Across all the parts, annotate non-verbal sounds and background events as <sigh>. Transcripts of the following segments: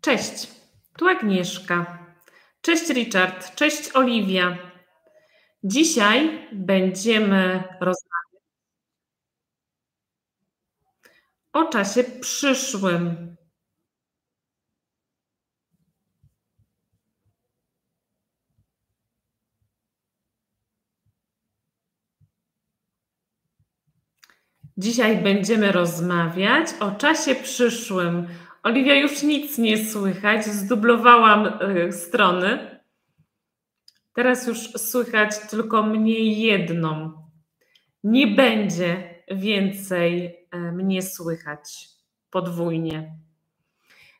Cześć, tu Agnieszka. Cześć Richard, cześć Oliwia. Dzisiaj będziemy rozmawiać o czasie przyszłym. Dzisiaj będziemy rozmawiać o czasie przyszłym. Oliwia, już nic nie słychać. Zdublowałam y, strony. Teraz już słychać tylko mnie jedną. Nie będzie więcej y, mnie słychać podwójnie.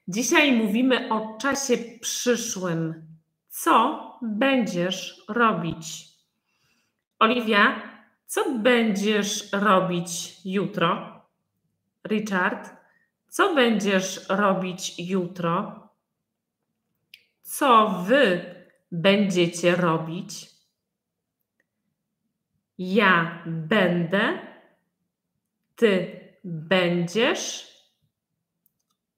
Dzisiaj mówimy o czasie przyszłym. Co będziesz robić? Oliwia, co będziesz robić jutro? Richard, co będziesz robić jutro? Co wy będziecie robić? Ja będę, ty będziesz,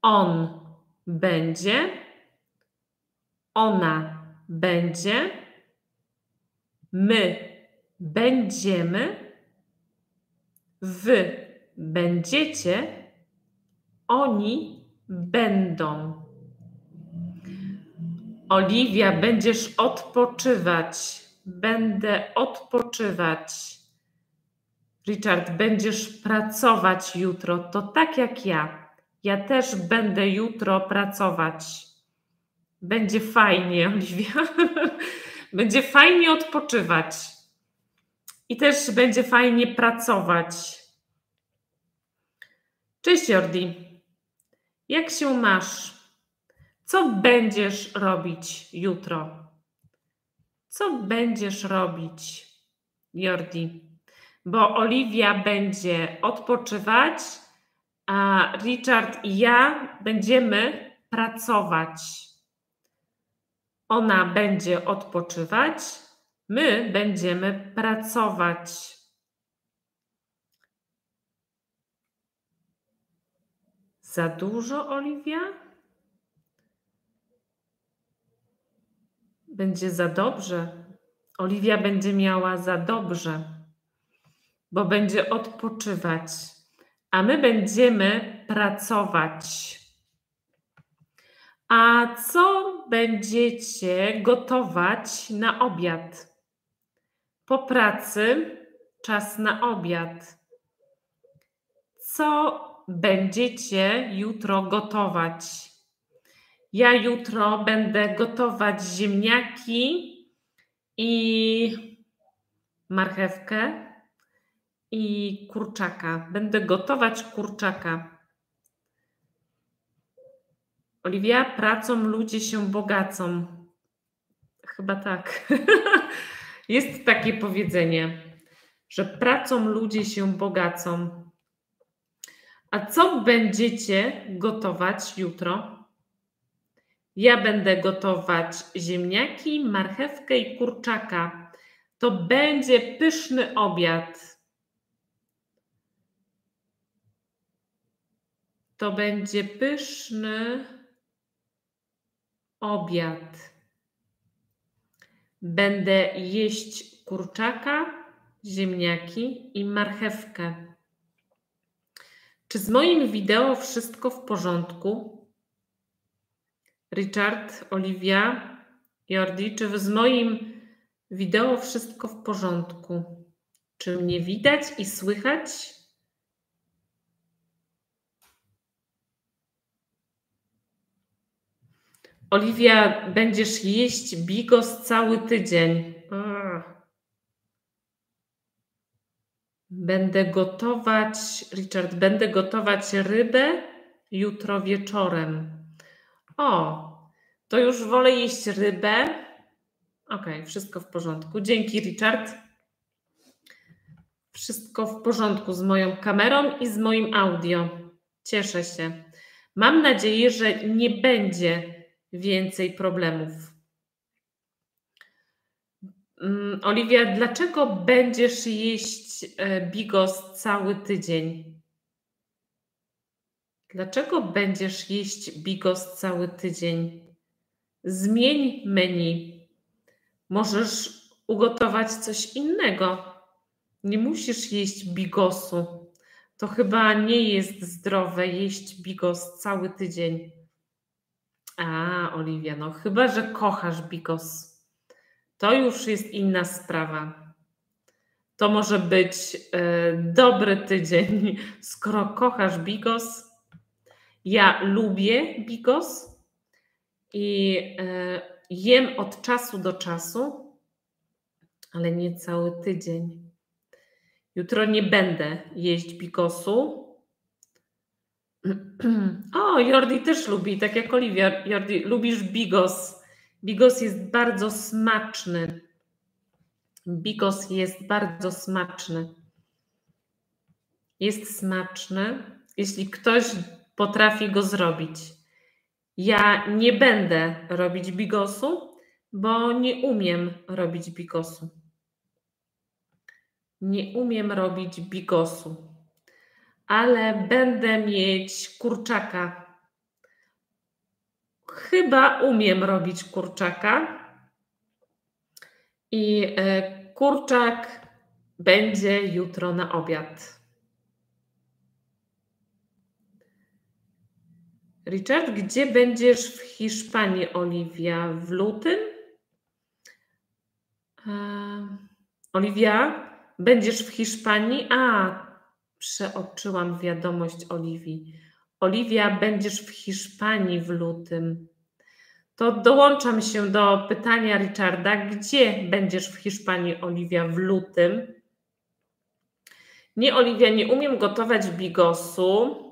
on będzie, ona będzie, my będziemy, wy będziecie, oni będą. Oliwia, będziesz odpoczywać. Będę odpoczywać. Richard, będziesz pracować jutro. To tak jak ja. Ja też będę jutro pracować. Będzie fajnie, <laughs> Oliwia. będzie fajnie odpoczywać. I też będzie fajnie pracować. Cześć Jordi. Jak się masz? Co będziesz robić jutro? Co będziesz robić, Jordi? Bo Oliwia będzie odpoczywać, a Richard i ja będziemy pracować. Ona będzie odpoczywać, my będziemy pracować. Za dużo, Oliwia? Będzie za dobrze. Oliwia będzie miała za dobrze, bo będzie odpoczywać, a my będziemy pracować. A co będziecie gotować na obiad? Po pracy czas na obiad. Co będziecie jutro gotować? Ja jutro będę gotować ziemniaki i marchewkę i kurczaka. Będę gotować kurczaka. Oliwia, pracą ludzie się bogacą. Chyba tak. <laughs> Jest takie powiedzenie, że pracą ludzie się bogacą. A co będziecie gotować jutro? Ja będę gotować ziemniaki, marchewkę i kurczaka. To będzie pyszny obiad. To będzie pyszny obiad. Będę jeść kurczaka, ziemniaki i marchewkę. Czy z moim wideo wszystko w porządku? Richard, Oliwia, Jordi, czy z moim wideo wszystko w porządku? Czy mnie widać i słychać? Oliwia, będziesz jeść bigos cały tydzień. Będę gotować, Richard, będę gotować rybę jutro wieczorem. O, to już wolę jeść rybę. Ok, wszystko w porządku. Dzięki, Richard. Wszystko w porządku z moją kamerą i z moim audio. Cieszę się. Mam nadzieję, że nie będzie więcej problemów. Mm, Oliwia, dlaczego będziesz jeść e, bigos cały tydzień? Dlaczego będziesz jeść bigos cały tydzień? Zmień menu. Możesz ugotować coś innego. Nie musisz jeść bigosu. To chyba nie jest zdrowe jeść bigos cały tydzień. A, Oliwia, no chyba, że kochasz bigos. To już jest inna sprawa. To może być e, dobry tydzień, <laughs> skoro kochasz bigos. Ja lubię bigos i e, jem od czasu do czasu, ale nie cały tydzień. Jutro nie będę jeść bigosu. <clears throat> O, Jordi też lubi, tak jak Oliwia. Jordi, lubisz bigos. Bigos jest bardzo smaczny. Bigos jest bardzo smaczny. Jest smaczny, jeśli ktoś potrafi go zrobić. Ja nie będę robić bigosu, bo nie umiem robić bigosu. Nie umiem robić bigosu, ale będę mieć kurczaka. Chyba umiem robić kurczaka. I e, kurczak będzie jutro na obiad. Richard, gdzie będziesz w Hiszpanii, Oliwia? W lutym? Oliwia, będziesz w Hiszpanii? A, przeoczyłam wiadomość Oliwii. Oliwia, będziesz w Hiszpanii w lutym. To dołączam się do pytania Richarda, gdzie będziesz w Hiszpanii, Oliwia, w lutym? Nie, Oliwia, nie umiem gotować bigosu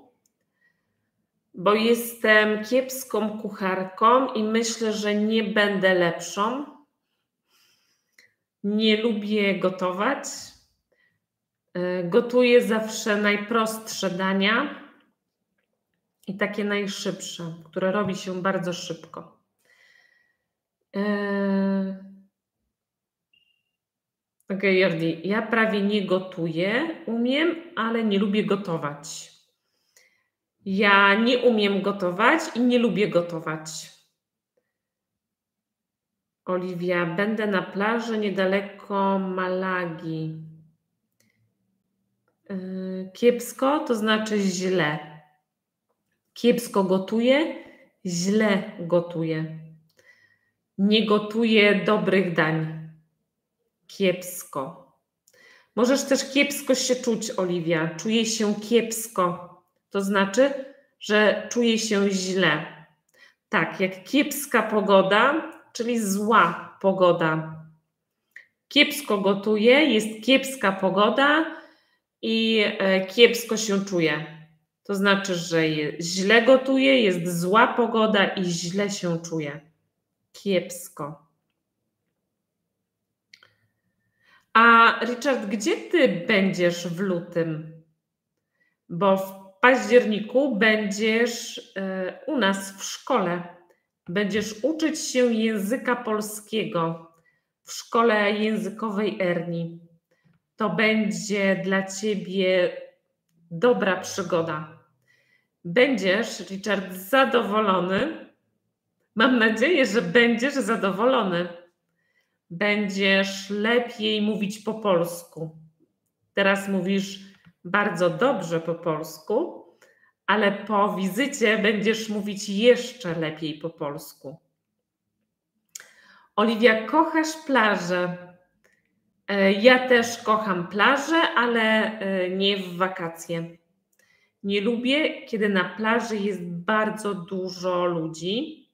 bo jestem kiepską kucharką i myślę, że nie będę lepszą. Nie lubię gotować. E, gotuję zawsze najprostsze dania i takie najszybsze, które robi się bardzo szybko. E, okej, okay, Jordi, ja prawie nie gotuję, umiem, ale nie lubię gotować. Ja nie umiem gotować i nie lubię gotować. Oliwia, będę na plaży niedaleko Malagi. Yy, kiepsko to znaczy źle. Kiepsko gotuję, źle gotuję. Nie gotuję dobrych dań. Kiepsko. Możesz też kiepsko się czuć, Oliwia. Czuję się kiepsko. To znaczy, że czuje się źle. Tak, jak kiepska pogoda, czyli zła pogoda. Kiepsko gotuje, jest kiepska pogoda i e, kiepsko się czuje. To znaczy, że źle gotuje, jest zła pogoda i źle się czuje. Kiepsko. A Richard, gdzie ty będziesz w lutym? Bo w październiku będziesz e, u nas w szkole. Będziesz uczyć się języka polskiego w szkole językowej Erni. To będzie dla ciebie dobra przygoda. Będziesz, Richard, zadowolony. Mam nadzieję, że będziesz zadowolony. Będziesz lepiej mówić po polsku. Teraz mówisz bardzo dobrze po polsku, ale po wizycie będziesz mówić jeszcze lepiej po polsku. Oliwia, kochasz plażę. E, ja też kocham plażę, ale e, nie w wakacje. Nie lubię, kiedy na plaży jest bardzo dużo ludzi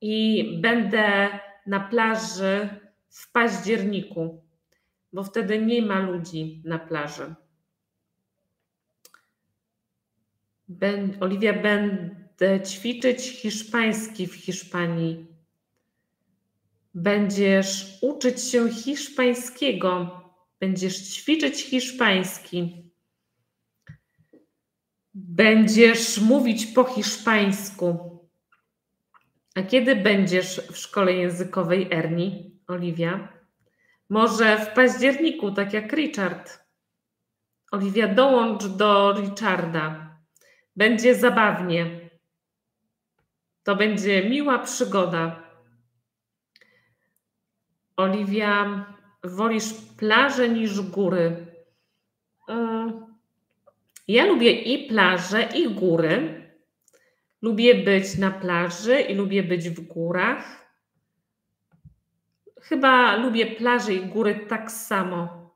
i będę na plaży w październiku, bo wtedy nie ma ludzi na plaży. Ben, Oliwia, będę ćwiczyć hiszpański w Hiszpanii. Będziesz uczyć się hiszpańskiego. Będziesz ćwiczyć hiszpański. Będziesz mówić po hiszpańsku. A kiedy będziesz w szkole językowej Erni, Oliwia? Może w październiku, tak jak Richard. Oliwia, dołącz do Richarda. Będzie zabawnie. To będzie miła przygoda. Oliwia, wolisz plażę niż góry? Ja lubię i plażę, i góry. Lubię być na plaży i lubię być w górach. Chyba lubię plaże i góry tak samo.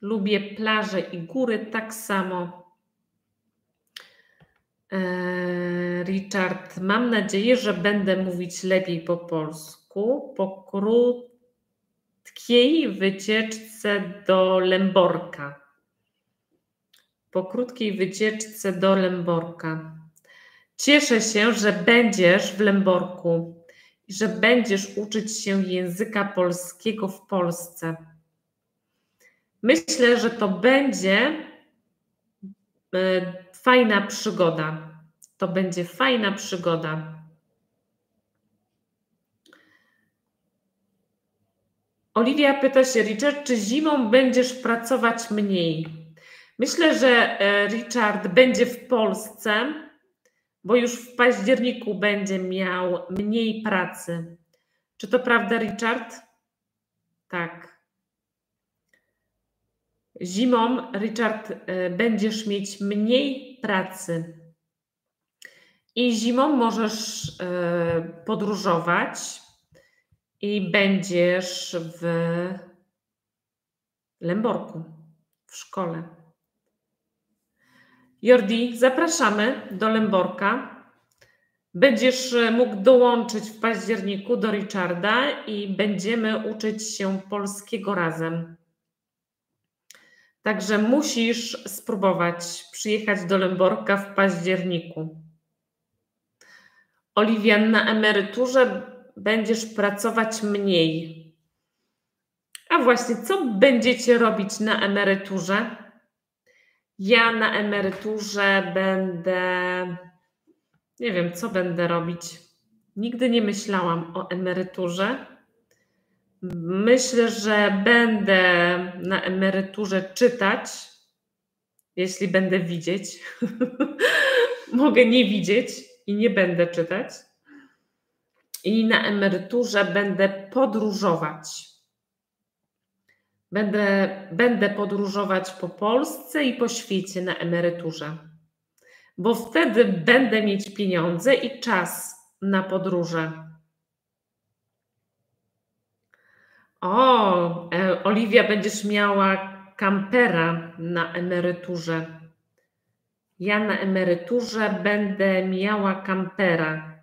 Lubię plaże i góry tak samo. Eee, Richard, mam nadzieję, że będę mówić lepiej po polsku. Po krótkiej wycieczce do Lęborka. Po krótkiej wycieczce do Lęborka. Cieszę się, że będziesz w Lęborku i że będziesz uczyć się języka polskiego w Polsce. Myślę, że to będzie e, fajna przygoda. To będzie fajna przygoda. Oliwia pyta się, Richard, czy zimą będziesz pracować mniej? Myślę, że e, Richard będzie w Polsce bo już w październiku będzie miał mniej pracy. Czy to prawda, Richard? Tak. Zimą, Richard, e, będziesz mieć mniej pracy. I zimą możesz e, podróżować i będziesz w Lęborku, w szkole. Jordi, zapraszamy do Lęborka. Będziesz mógł dołączyć w październiku do Richarda i będziemy uczyć się polskiego razem. Także musisz spróbować przyjechać do Lęborka w październiku. Oliwia, na emeryturze będziesz pracować mniej. A właśnie, co będziecie robić na emeryturze? Ja na emeryturze będę. Nie wiem, co będę robić. Nigdy nie myślałam o emeryturze. Myślę, że będę na emeryturze czytać, jeśli będę widzieć. <laughs> Mogę nie widzieć i nie będę czytać. I na emeryturze będę podróżować. Będę, będę podróżować po Polsce i po świecie na emeryturze, bo wtedy będę mieć pieniądze i czas na podróże. O, e, Oliwia, będziesz miała kampera na emeryturze. Ja na emeryturze będę miała kampera.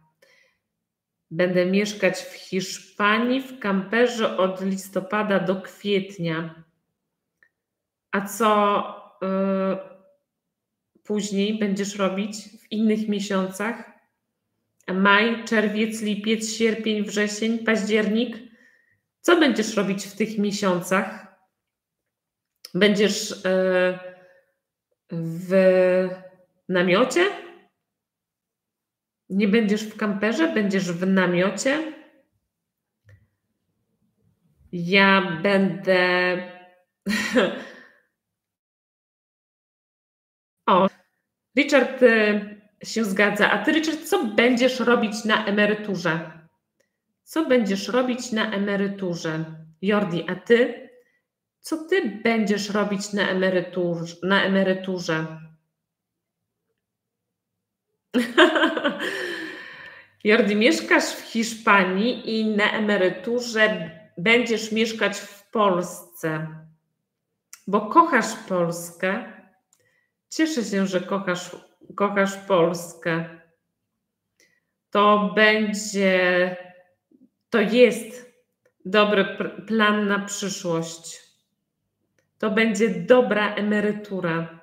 Będę mieszkać w Hiszpanii w kamperze od listopada do kwietnia. A co y, później będziesz robić w innych miesiącach? Maj, czerwiec, lipiec, sierpień, wrzesień, październik. Co będziesz robić w tych miesiącach? Będziesz y, w namiocie? Nie będziesz w kamperze, będziesz w namiocie. Ja będę. <laughs> o, Richard y, się zgadza. A ty, Richard, co będziesz robić na emeryturze? Co będziesz robić na emeryturze? Jordi, a ty? Co ty będziesz robić na, emerytur, na emeryturze? <laughs> Jordi, mieszkasz w Hiszpanii i na emeryturze będziesz mieszkać w Polsce, bo kochasz Polskę. Cieszę się, że kochasz, kochasz Polskę. To będzie, to jest dobry plan na przyszłość. To będzie dobra emerytura.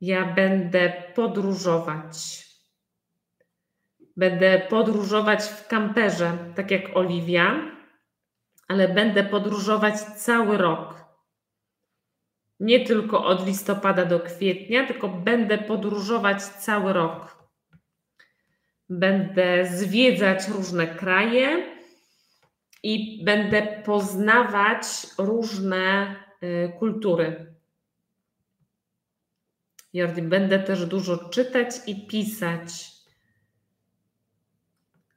Ja będę podróżować. Będę podróżować w kamperze, tak jak Oliwia, ale będę podróżować cały rok. Nie tylko od listopada do kwietnia, tylko będę podróżować cały rok. Będę zwiedzać różne kraje i będę poznawać różne y, kultury. Jordi, będę też dużo czytać i pisać.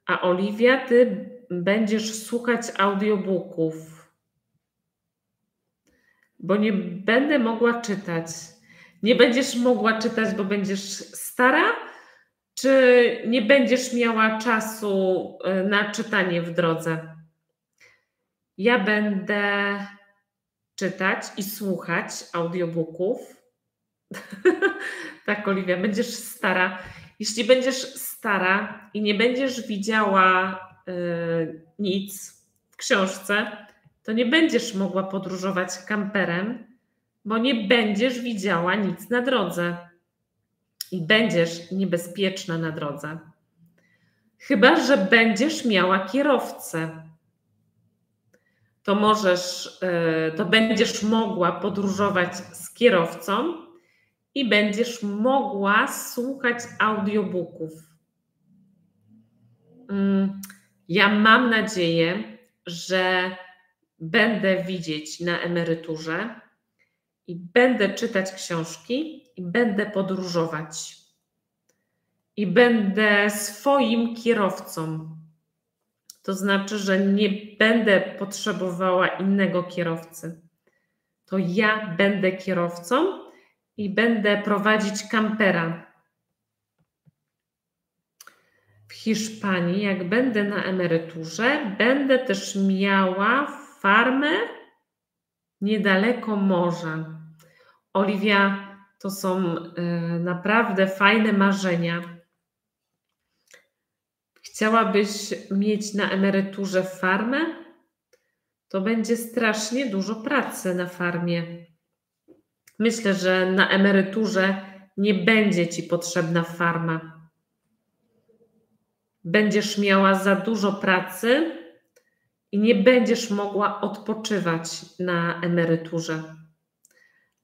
A Oliwia, ty będziesz słuchać audiobooków, bo nie będę mogła czytać. Nie będziesz mogła czytać, bo będziesz stara, czy nie będziesz miała czasu y, na czytanie w drodze? Ja będę czytać i słuchać audiobooków. <laughs> tak, Oliwia, będziesz stara. Jeśli będziesz stara i nie będziesz widziała y, nic w książce, to nie będziesz mogła podróżować kamperem, bo nie będziesz widziała nic na drodze i będziesz niebezpieczna na drodze. Chyba, że będziesz miała kierowcę. To możesz, e, to będziesz mogła podróżować z kierowcą i będziesz mogła słuchać audiobooków. Mm, ja mam nadzieję, że będę widzieć na emeryturze i będę czytać książki i będę podróżować. I będę swoim kierowcą. To znaczy, że nie będę potrzebowała innego kierowcy. To ja będę kierowcą i będę prowadzić kampera. W Hiszpanii, jak będę na emeryturze, będę też miała farmę niedaleko morza. Oliwia, to są y, naprawdę fajne marzenia. Chciałabyś mieć na emeryturze farmę? To będzie strasznie dużo pracy na farmie. Myślę, że na emeryturze nie będzie ci potrzebna farma. Będziesz miała za dużo pracy i nie będziesz mogła odpoczywać na emeryturze.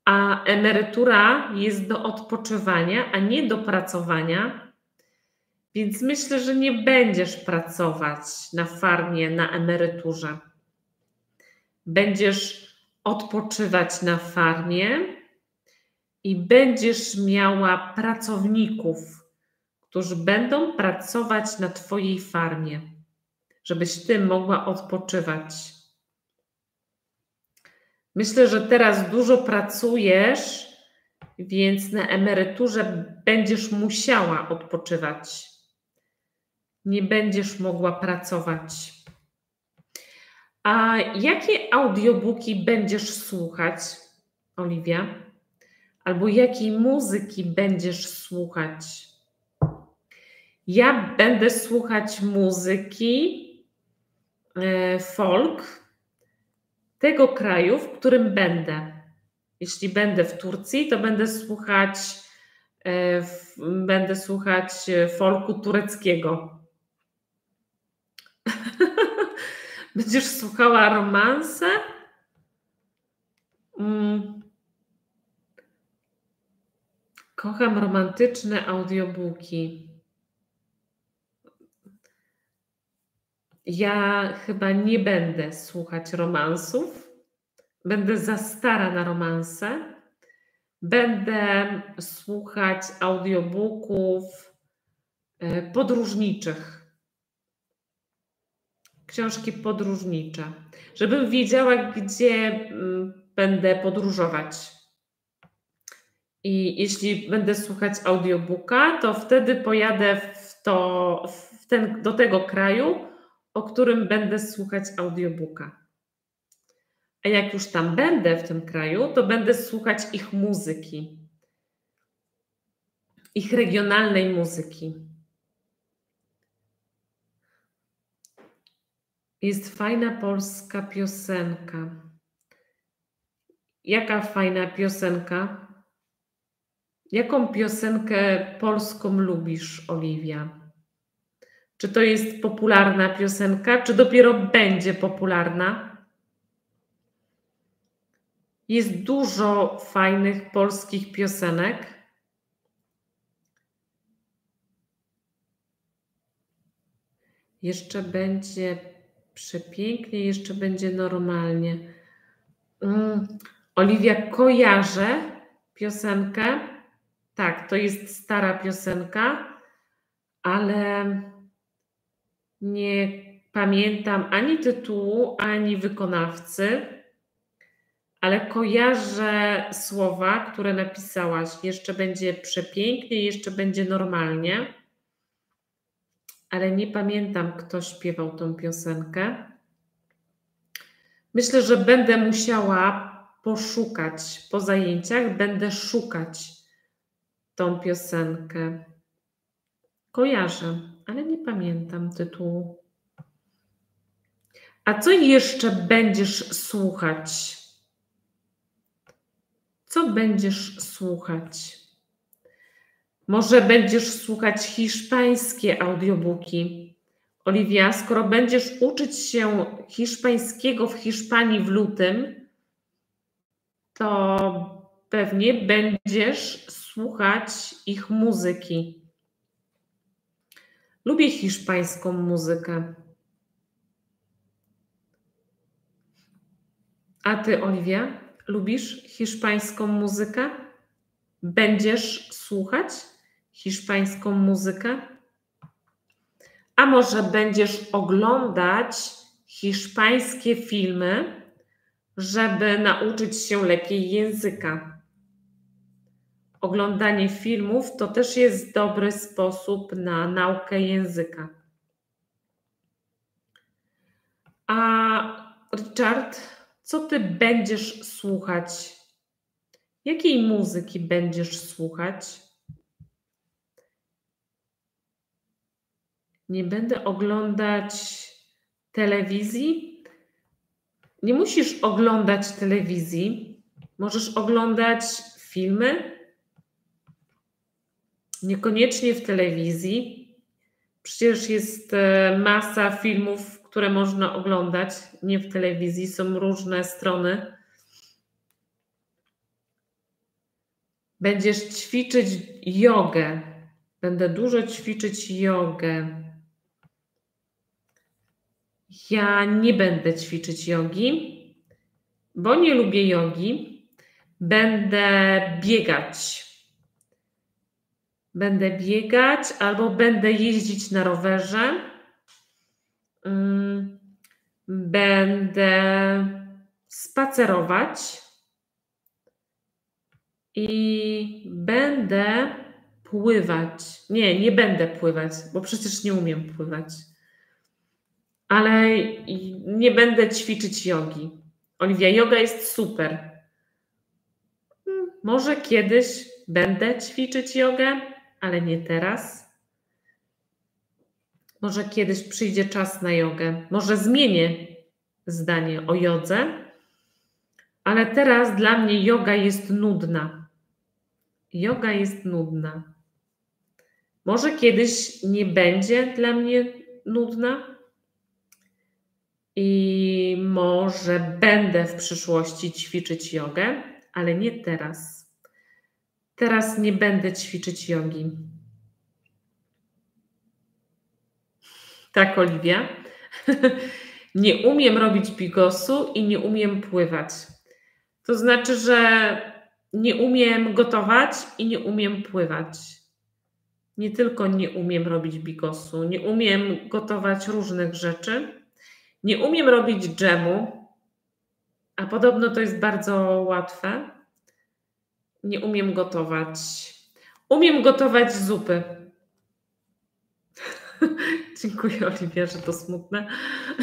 A emerytura jest do odpoczywania, a nie do pracowania. Więc myślę, że nie będziesz pracować na farmie na emeryturze. Będziesz odpoczywać na farmie i będziesz miała pracowników, którzy będą pracować na Twojej farmie żebyś ty mogła odpoczywać. Myślę, że teraz dużo pracujesz, więc na emeryturze będziesz musiała odpoczywać. Nie będziesz mogła pracować. A jakie audiobooki będziesz słuchać, Oliwia? Albo jakiej muzyki będziesz słuchać? Ja będę słuchać muzyki, E, folk tego kraju, w którym będę. Jeśli będę w Turcji, to będę słuchać, e, będę słuchać folku tureckiego. <laughs> Będziesz słuchała romanse? Mm. Kocham romantyczne audiobooki. Ja chyba nie będę słuchać romansów. Będę za stara na romanse. Będę słuchać audiobooków e, podróżniczych. Książki podróżnicze, żebym wiedziała, gdzie mm, będę podróżować. I jeśli będę słuchać audiobooka, to wtedy pojadę w to, w ten, do tego kraju, o którym będę słuchać audiobooka. A jak już tam będę w tym kraju, to będę słuchać ich muzyki, ich regionalnej muzyki. Jest fajna polska piosenka. Jaka fajna piosenka? Jaką piosenkę polską lubisz, Oliwia? Czy to jest popularna piosenka, czy dopiero będzie popularna? Jest dużo fajnych polskich piosenek. Jeszcze będzie przepięknie, jeszcze będzie normalnie. Mm. Oliwia, kojarzę piosenkę Tak, to jest stara piosenka, ale nie pamiętam ani tytułu, ani wykonawcy, ale kojarzę słowa, które napisałaś. Jeszcze będzie przepięknie, jeszcze będzie normalnie, ale nie pamiętam, kto śpiewał tą piosenkę. Myślę, że będę musiała poszukać po zajęciach, będę szukać tą piosenkę. Kojarzę, ale nie pamiętam tytułu. A co jeszcze będziesz słuchać? Co będziesz słuchać? Może będziesz słuchać hiszpańskie audiobooki. Oliwia, skoro będziesz uczyć się hiszpańskiego w Hiszpanii w lutym, to pewnie będziesz słuchać ich muzyki. Lubię hiszpańską muzykę. A ty, Oliwia, lubisz hiszpańską muzykę? Będziesz słuchać hiszpańską muzykę? A może będziesz oglądać hiszpańskie filmy, żeby nauczyć się lepiej języka? Oglądanie filmów to też jest dobry sposób na naukę języka. A Richard, co ty będziesz słuchać? Jakiej muzyki będziesz słuchać? Nie będę oglądać telewizji. Nie musisz oglądać telewizji. Możesz oglądać filmy. Niekoniecznie w telewizji. Przecież jest e, masa filmów, które można oglądać, nie w telewizji. Są różne strony. Będziesz ćwiczyć jogę. Będę dużo ćwiczyć jogę. Ja nie będę ćwiczyć jogi, bo nie lubię jogi. Będę biegać. Będę biegać albo będę jeździć na rowerze. Mm, będę spacerować i będę pływać. Nie, nie będę pływać, bo przecież nie umiem pływać ale nie będę ćwiczyć jogi. Oliwia, yoga jest super. Hmm, może kiedyś będę ćwiczyć jogę, ale nie teraz. Może kiedyś przyjdzie czas na jogę. Może zmienię zdanie o jodze, ale teraz dla mnie yoga jest nudna. Yoga jest nudna. Może kiedyś nie będzie dla mnie nudna, i może będę w przyszłości ćwiczyć jogę, ale nie teraz. Teraz nie będę ćwiczyć jogi. Tak, Oliwia. <laughs> nie umiem robić bigosu i nie umiem pływać. To znaczy, że nie umiem gotować i nie umiem pływać. Nie tylko nie umiem robić bigosu, nie umiem gotować różnych rzeczy nie umiem robić dżemu, a podobno to jest bardzo łatwe. Nie umiem gotować. Umiem gotować zupy. <laughs> Dziękuję, Oliwia, że to smutne.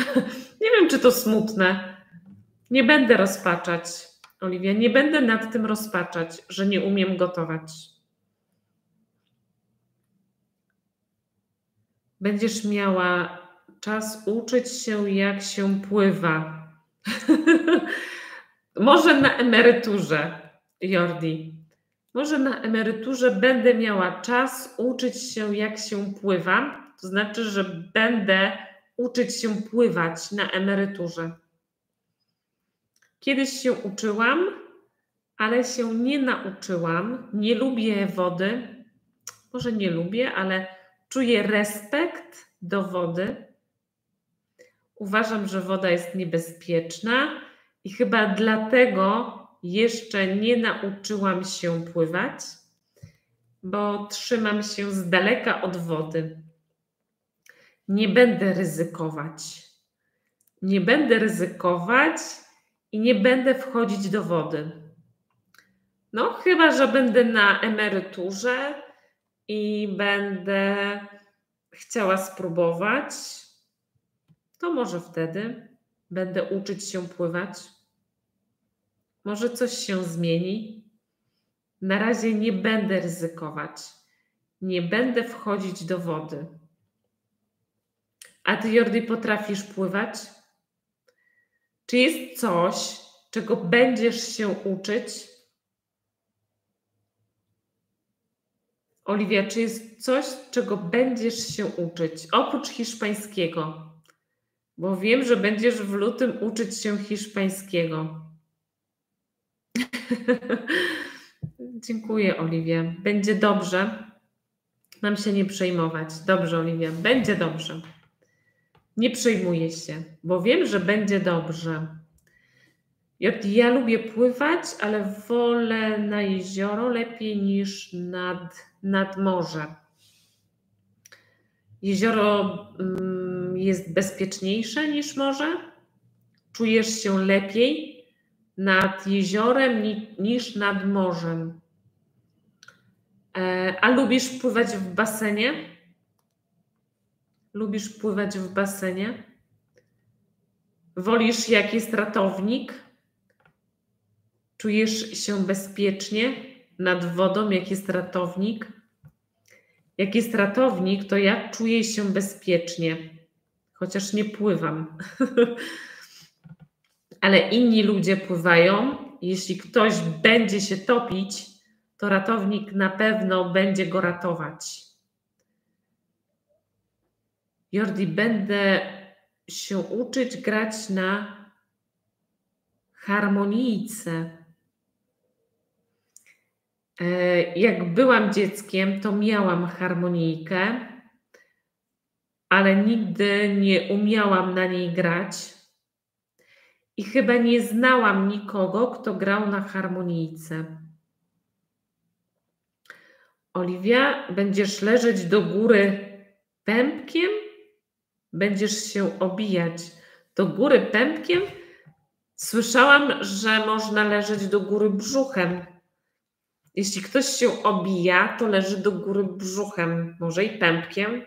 <laughs> nie wiem, czy to smutne. Nie będę rozpaczać, Oliwia. Nie będę nad tym rozpaczać, że nie umiem gotować. Będziesz miała czas uczyć się, jak się pływa. <laughs> Może na emeryturze, Jordi. Może na emeryturze będę miała czas uczyć się, jak się pływa. To znaczy, że będę uczyć się pływać na emeryturze. Kiedyś się uczyłam, ale się nie nauczyłam. Nie lubię wody. Może nie lubię, ale czuję respekt do wody Uważam, że woda jest niebezpieczna i chyba dlatego jeszcze nie nauczyłam się pływać. bo trzymam się z daleka od wody. Nie będę ryzykować. Nie będę ryzykować i nie będę wchodzić do wody. No, chyba że będę na emeryturze i będę chciała spróbować, to może wtedy będę uczyć się pływać. Może coś się zmieni. Na razie nie będę ryzykować. Nie będę wchodzić do wody. A ty, Jordi, potrafisz pływać? Czy jest coś, czego będziesz się uczyć? Oliwia, czy jest coś, czego będziesz się uczyć oprócz hiszpańskiego? Bo wiem, że będziesz w lutym uczyć się hiszpańskiego. <laughs> Dziękuję, Oliwia. Będzie dobrze. Mam się nie przejmować. Dobrze, Oliwia. Będzie dobrze. Nie przejmuję się, bo wiem, że będzie dobrze. Ja lubię pływać, ale wolę na jezioro lepiej niż nad, nad morze. Jezioro mm, jest bezpieczniejsze niż morze. Czujesz się lepiej nad jeziorem niż nad morzem. E, a lubisz pływać w basenie? Lubisz pływać w basenie? Wolisz, jak jest ratownik? Czujesz się bezpiecznie nad wodą, jak jest ratownik? Jak jest ratownik, to ja czuję się bezpiecznie, chociaż nie pływam. <laughs> Ale inni ludzie pływają. Jeśli ktoś będzie się topić, to ratownik na pewno będzie go ratować. Jordi, będę się uczyć grać na harmonijce. E, jak byłam dzieckiem, to miałam harmonijkę, ale nigdy nie umiałam na niej grać. I chyba nie znałam nikogo, kto grał na harmonijce. Oliwia, będziesz leżeć do góry pępkiem? Będziesz się obijać do góry pępkiem? Słyszałam, że można leżeć do góry brzuchem. Jeśli ktoś się obija, to leży do góry brzuchem, może i pępkiem.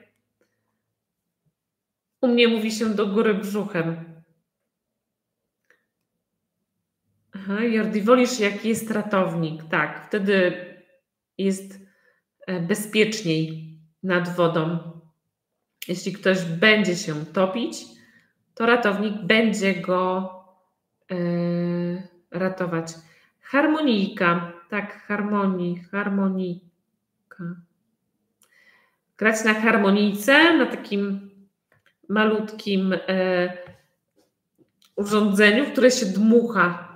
U mnie mówi się do góry brzuchem. Jordi, wolisz jaki jest ratownik. Tak, wtedy jest e, bezpieczniej nad wodą. Jeśli ktoś będzie się topić, to ratownik będzie go yy, ratować. Harmonijka. Tak, harmonii, harmonika. Grać na harmonijce, na takim malutkim e, urządzeniu, które się dmucha.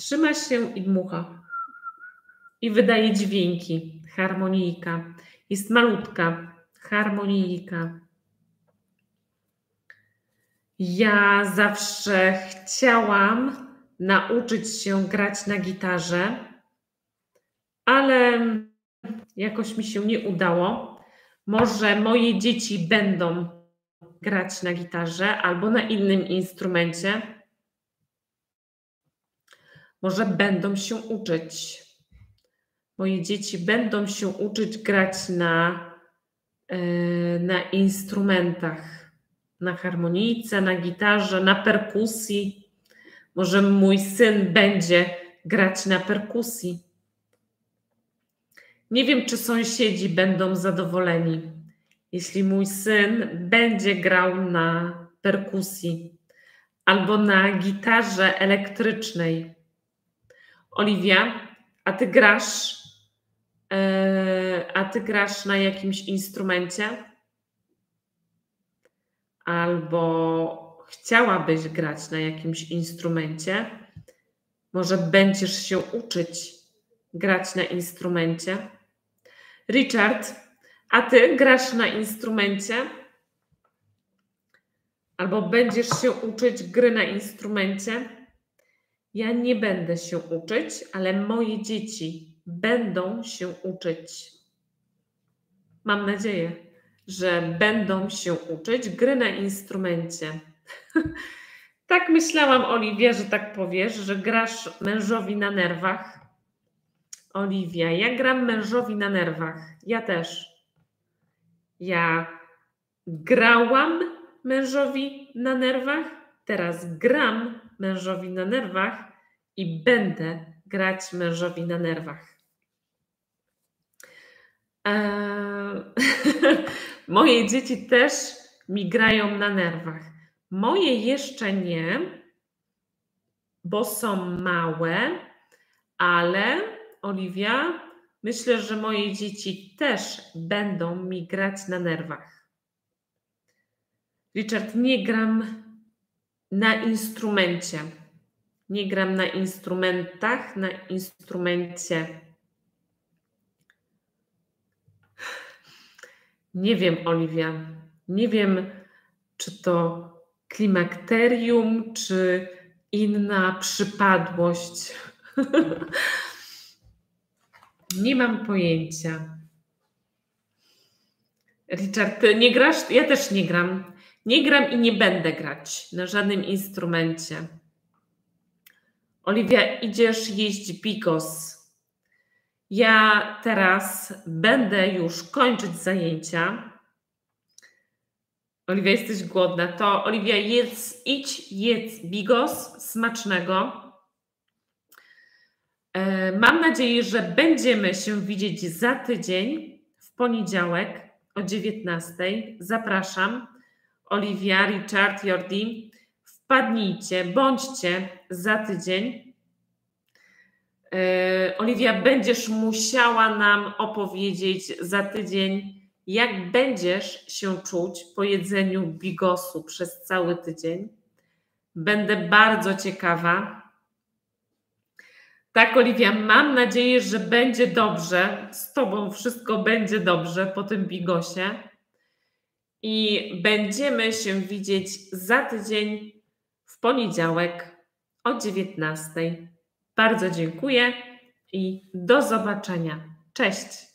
Trzyma się i dmucha. I wydaje dźwięki. Harmonijka. Jest malutka. Harmonijka. Ja zawsze chciałam nauczyć się grać na gitarze, ale jakoś mi się nie udało. Może moje dzieci będą grać na gitarze albo na innym instrumencie. Może będą się uczyć. Moje dzieci będą się uczyć grać na, e, na instrumentach, na harmonijce, na gitarze, na perkusji. Może mój syn będzie grać na perkusji. Nie wiem, czy sąsiedzi będą zadowoleni, jeśli mój syn będzie grał na perkusji albo na gitarze elektrycznej. Oliwia, a ty grasz? Yy, a ty grasz na jakimś instrumencie? Albo chciałabyś grać na jakimś instrumencie, może będziesz się uczyć grać na instrumencie. Richard, a ty grasz na instrumencie? Albo będziesz się uczyć gry na instrumencie? Ja nie będę się uczyć, ale moje dzieci będą się uczyć. mam nadzieję, że będą się uczyć gry na instrumencie. <laughs> tak myślałam, Oliwia, że tak powiesz, że grasz mężowi na nerwach. Oliwia, ja gram mężowi na nerwach. Ja też. Ja grałam mężowi na nerwach, teraz gram mężowi na nerwach i będę grać mężowi na nerwach. Eee, <laughs> moje dzieci też mi grają na nerwach. Moje jeszcze nie, bo są małe, ale Oliwia, myślę, że moje dzieci też będą mi grać na nerwach. Richard, nie gram na instrumencie. Nie gram na instrumentach, na instrumencie. Nie wiem, Oliwia. Nie wiem, czy to klimakterium, czy inna przypadłość. <laughs> nie mam pojęcia. Richard, nie grasz? Ja też nie gram. Nie gram i nie będę grać na żadnym instrumencie. Oliwia, idziesz jeść bigos. Ja teraz będę już kończyć zajęcia. Oliwia, jesteś głodna. To Oliwia, jedz, idź, jedz bigos smacznego. E, mam nadzieję, że będziemy się widzieć za tydzień w poniedziałek o 19. Zapraszam. Oliwia, Richard, Jordi. Wpadnijcie, bądźcie za tydzień. E, Oliwia, będziesz musiała nam opowiedzieć za tydzień, jak będziesz się czuć po jedzeniu bigosu przez cały tydzień. Będę bardzo ciekawa. Tak, Oliwia, mam nadzieję, że będzie dobrze. Z Tobą wszystko będzie dobrze po tym bigosie. I będziemy się widzieć za tydzień w poniedziałek o 19. Bardzo dziękuję i do zobaczenia. Cześć.